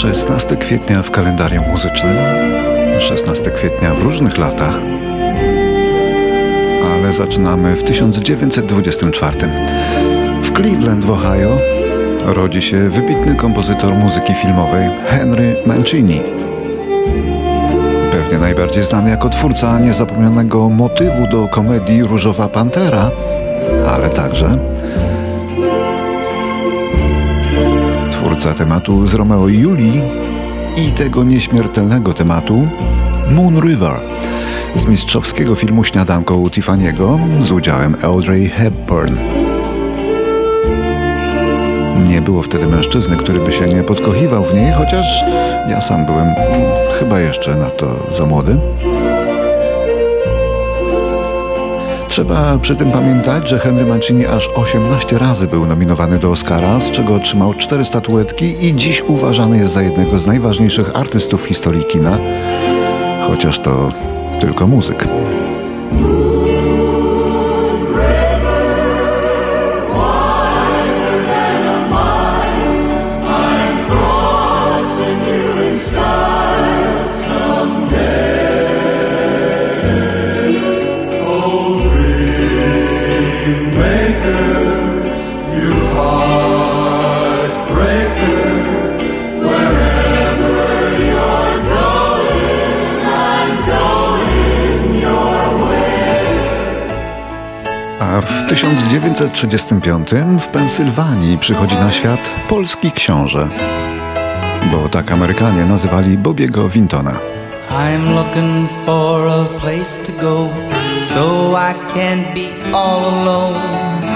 16 kwietnia w kalendarium muzycznym, 16 kwietnia w różnych latach, ale zaczynamy w 1924. W Cleveland w Ohio rodzi się wybitny kompozytor muzyki filmowej Henry Mancini. Pewnie najbardziej znany jako twórca niezapomnianego motywu do komedii Różowa Pantera, ale także twórca tematu z Romeo i Julii i tego nieśmiertelnego tematu Moon River z mistrzowskiego filmu Śniadanko u Tiffany'ego z udziałem Audrey Hepburn. Nie było wtedy mężczyzny, który by się nie podkochiwał w niej, chociaż ja sam byłem chyba jeszcze na to za młody. Trzeba przy tym pamiętać, że Henry Mancini aż 18 razy był nominowany do Oscara, z czego otrzymał 4 statuetki i dziś uważany jest za jednego z najważniejszych artystów historii kina, chociaż to tylko muzyk. 1935 w Pensylwanii przychodzi na świat polski książę, bo tak Amerykanie nazywali Bobiego Wintona. I'm looking for a place to go so I can't be all alone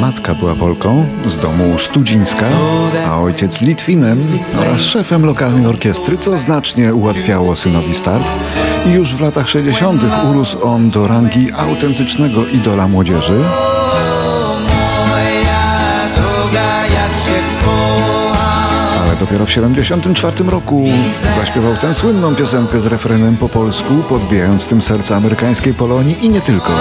Matka była Polką z domu Studzińska, a ojciec Litwinem oraz szefem lokalnej orkiestry, co znacznie ułatwiało synowi start. I już w latach 60. urósł on do rangi autentycznego idola młodzieży, dopiero w 74 roku zaśpiewał tę słynną piosenkę z refrenem po polsku, podbijając tym serce amerykańskiej Polonii i nie tylko.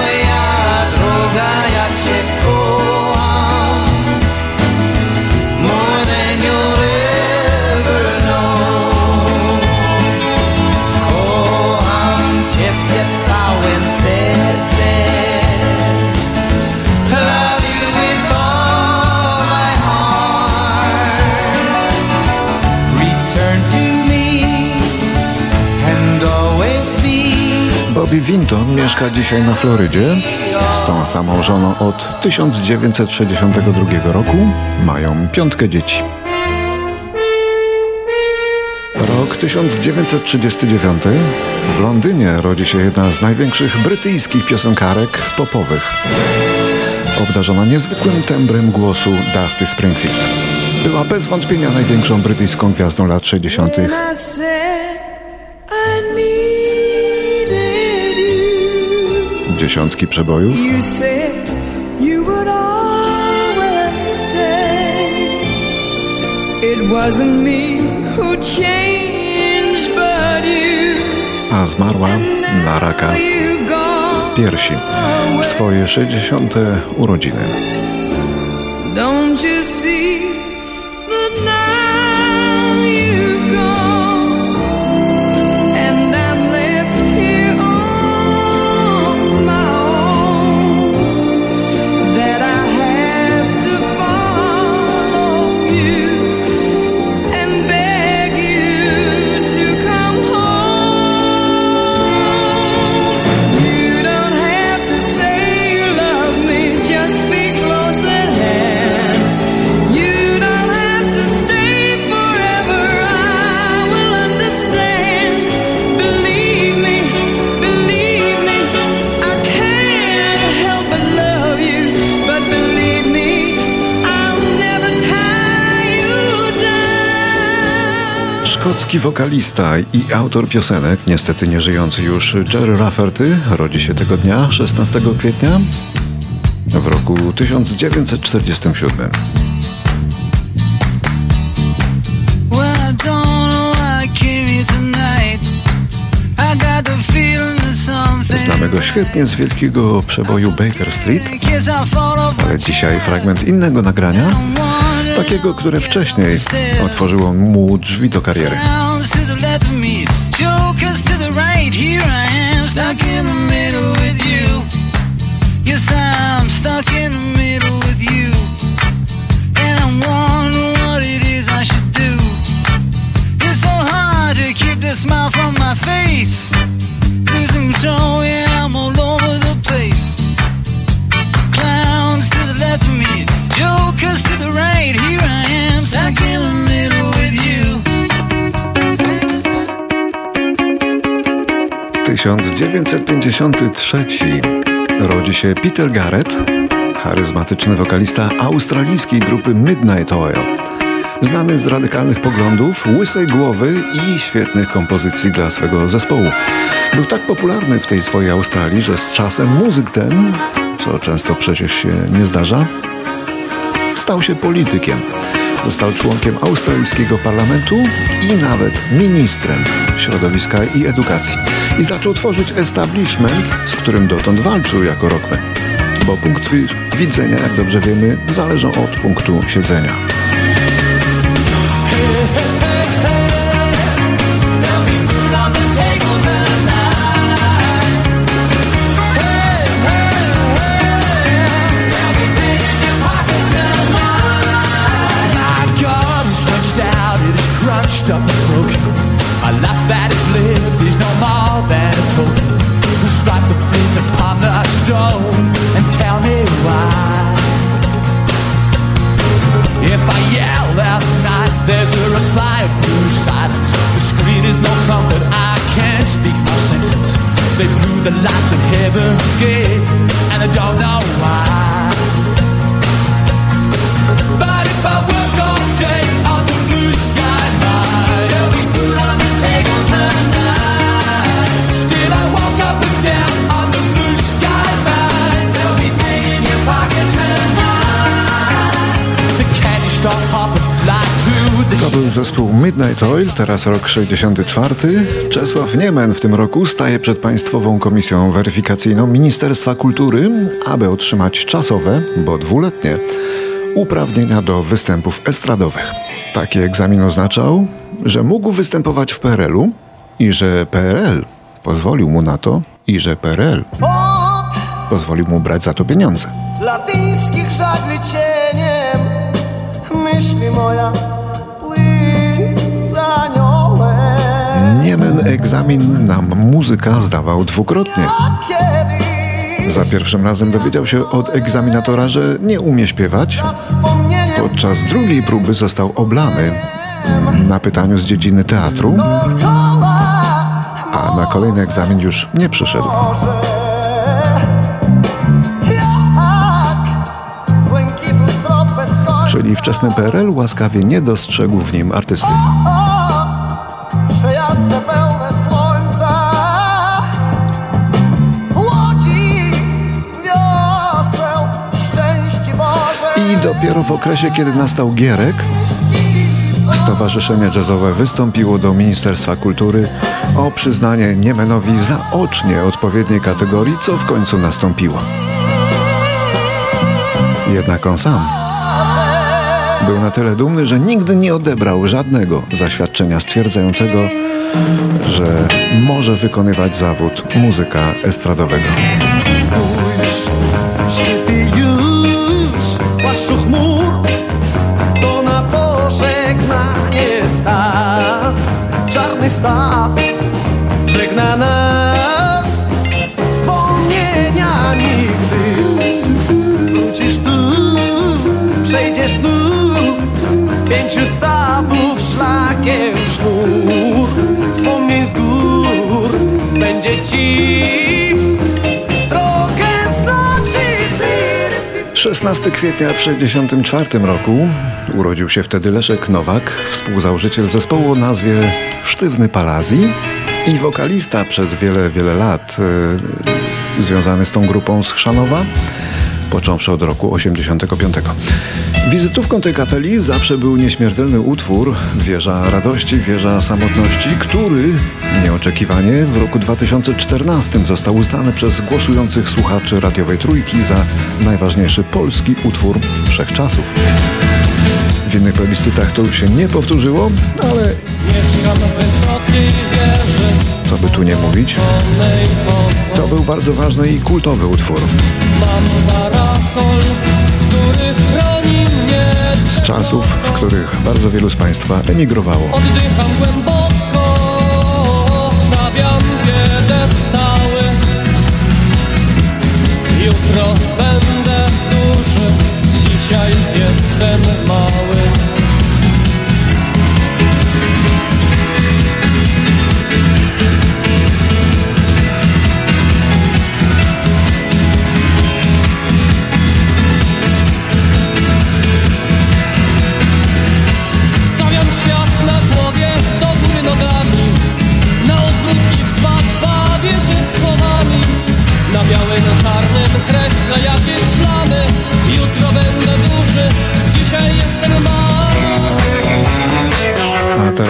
Bobby Vinton mieszka dzisiaj na Florydzie z tą samą żoną od 1962 roku. Mają piątkę dzieci. Rok 1939. W Londynie rodzi się jedna z największych brytyjskich piosenkarek popowych. Obdarzona niezwykłym tembrem głosu Dusty Springfield. Była bez wątpienia największą brytyjską gwiazdą lat 60. but you. a zmarła na raka piersi w swoje 60. urodziny. Szkocki wokalista i autor piosenek, niestety nieżyjący już Jerry Rafferty, rodzi się tego dnia, 16 kwietnia, w roku 1947. Well, I don't know why I came here tonight. I got the feeling that something. Znamy go świetnie z wielkiego przeboju Baker Street, ale dzisiaj fragment innego nagrania, Takiego, które wcześniej otworzyło mu drzwi do kariery. Clowns to 1953 rodzi się Peter Garrett, charyzmatyczny wokalista australijskiej grupy Midnight Oil. Znany z radykalnych poglądów, łysej głowy i świetnych kompozycji dla swego zespołu. Był tak popularny w tej swojej Australii, że z czasem muzyk ten, co często przecież się nie zdarza, stał się politykiem. Został członkiem australijskiego parlamentu i nawet ministrem środowiska i edukacji. I zaczął tworzyć establishment, z którym dotąd walczył jako rockman. Bo punkty widzenia, jak dobrze wiemy, zależą od punktu siedzenia. The lights of heaven's gate, and I don't know why. Zespół Midnight Oil, teraz rok 64. Czesław Niemen w tym roku staje przed Państwową Komisją Weryfikacyjną Ministerstwa Kultury, aby otrzymać czasowe, bo dwuletnie, uprawnienia do występów estradowych. Taki egzamin oznaczał, że mógł występować w PRL-u i że PRL pozwolił mu na to i że PRL pozwolił mu brać za to pieniądze. latyńskich żagli cieniem Myśli moja Niemen egzamin na muzyka zdawał dwukrotnie. Za pierwszym razem dowiedział się od egzaminatora, że nie umie śpiewać. Podczas drugiej próby został oblany na pytaniu z dziedziny teatru, a na kolejny egzamin już nie przyszedł. Czyli wczesny PRL łaskawie nie dostrzegł w nim artysty. I dopiero w okresie, kiedy nastał Gierek, Stowarzyszenie Jazzowe wystąpiło do Ministerstwa Kultury o przyznanie Niemenowi zaocznie odpowiedniej kategorii, co w końcu nastąpiło. Jednak on sam był na tyle dumny, że nigdy nie odebrał żadnego zaświadczenia stwierdzającego, że może wykonywać zawód muzyka estradowego. Spójrz, Staw żegna nas Wspomnieniami Gdy wrócisz tu, przejdziesz tu Pięciu stawów szlakiem sznur. Wspomnień z gór będzie ci 16 kwietnia w 1964 roku urodził się wtedy Leszek Nowak, współzałożyciel zespołu o nazwie Sztywny Palazji i wokalista przez wiele, wiele lat y, związany z tą grupą z Chrzanowa, począwszy od roku 85. Wizytówką tej kapeli zawsze był nieśmiertelny utwór Wieża Radości, Wieża Samotności, który nieoczekiwanie w roku 2014 został uznany przez głosujących słuchaczy radiowej trójki za najważniejszy polski utwór wszechczasów. innych plebiscytach to już się nie powtórzyło, ale Mieszkam w wysokiej wieży co by tu nie mówić, to był bardzo ważny i kultowy utwór. Z czasów, w których bardzo wielu z Państwa emigrowało.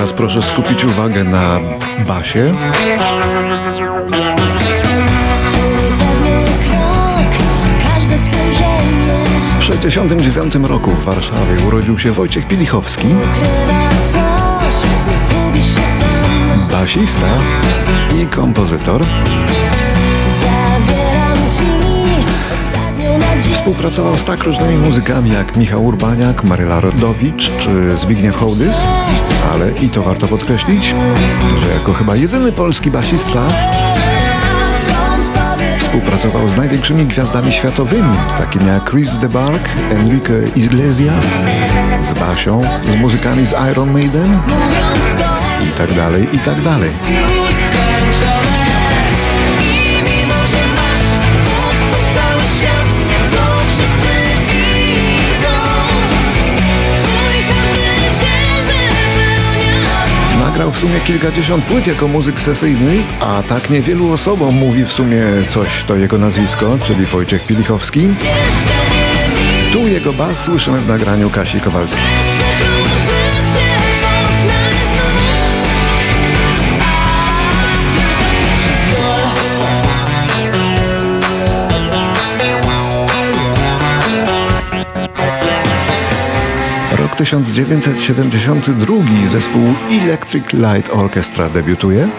Teraz proszę skupić uwagę na basie. W 1969 roku w Warszawie urodził się Wojciech Pilichowski, basista i kompozytor. Współpracował z tak różnymi muzykami jak Michał Urbaniak, Maryla Rodowicz czy Zbigniew Hołdys, ale i to warto podkreślić, że jako chyba jedyny polski basista współpracował z największymi gwiazdami światowymi, takimi jak Chris DeBark, Enrique Iglesias, z Basią, z muzykami z Iron Maiden i tak dalej, i tak dalej. Nagrał w sumie kilkadziesiąt płyt jako muzyk sesyjny, a tak niewielu osobom mówi w sumie coś to jego nazwisko, czyli Wojciech Pilichowski. Tu jego bas słyszymy w nagraniu Kasi Kowalskiej. 1972 zespół Electric Light Orchestra debiutuje.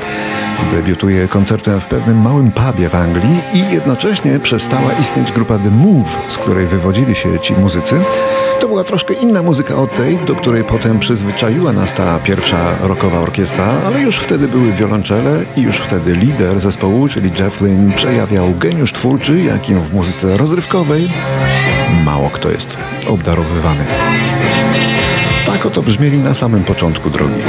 Debiutuje koncertem w pewnym małym pubie w Anglii i jednocześnie przestała istnieć grupa The Move, z której wywodzili się ci muzycy. To była troszkę inna muzyka od tej, do której potem przyzwyczaiła nas ta pierwsza rockowa orkiestra, ale już wtedy były wiolonczele i już wtedy lider zespołu, czyli Jeff Lynne, przejawiał geniusz twórczy, jakim w muzyce rozrywkowej mało kto jest obdarowywany. Tak oto brzmieli na samym początku drogi.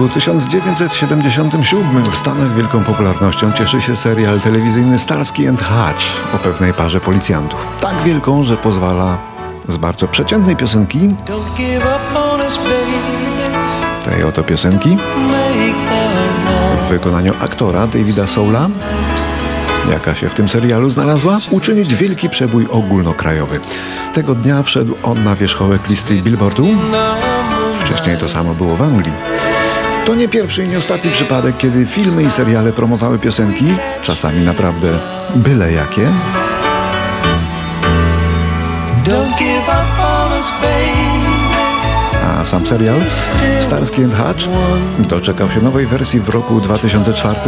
Roku 1977 w Stanach wielką popularnością cieszy się serial telewizyjny Starsky and Hutch o pewnej parze policjantów. Tak wielką, że pozwala z bardzo przeciętnej piosenki, tej oto piosenki, w wykonaniu aktora Davida Soula, jaka się w tym serialu znalazła, uczynić wielki przebój ogólnokrajowy. Tego dnia wszedł on na wierzchołek listy Billboardu. Wcześniej to samo było w Anglii. To nie pierwszy i nie ostatni przypadek, kiedy filmy i seriale promowały piosenki, czasami naprawdę byle jakie. A sam serial Starsky and Hutch doczekał się nowej wersji w roku 2004.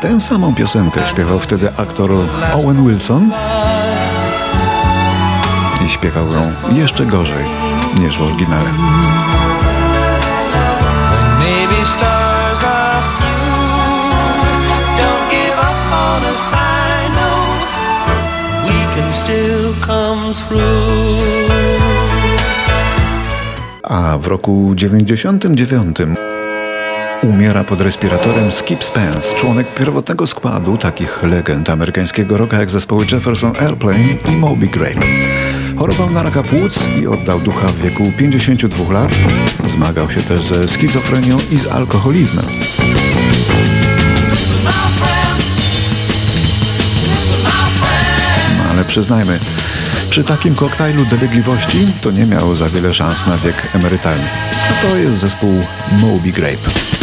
Tę samą piosenkę śpiewał wtedy aktor Owen Wilson i śpiewał ją jeszcze gorzej niż w oryginale. Know. We can still come through. A w roku 99 umiera pod respiratorem Skip Spence, członek pierwotnego składu takich legend amerykańskiego rocka jak zespoły Jefferson Airplane i Moby Grape. Chorował na raka płuc i oddał ducha w wieku 52 lat. Zmagał się też ze schizofrenią i z alkoholizmem. Przyznajmy, przy takim koktajlu dolegliwości to nie miał za wiele szans na wiek emerytalny. A to jest zespół Moby Grape.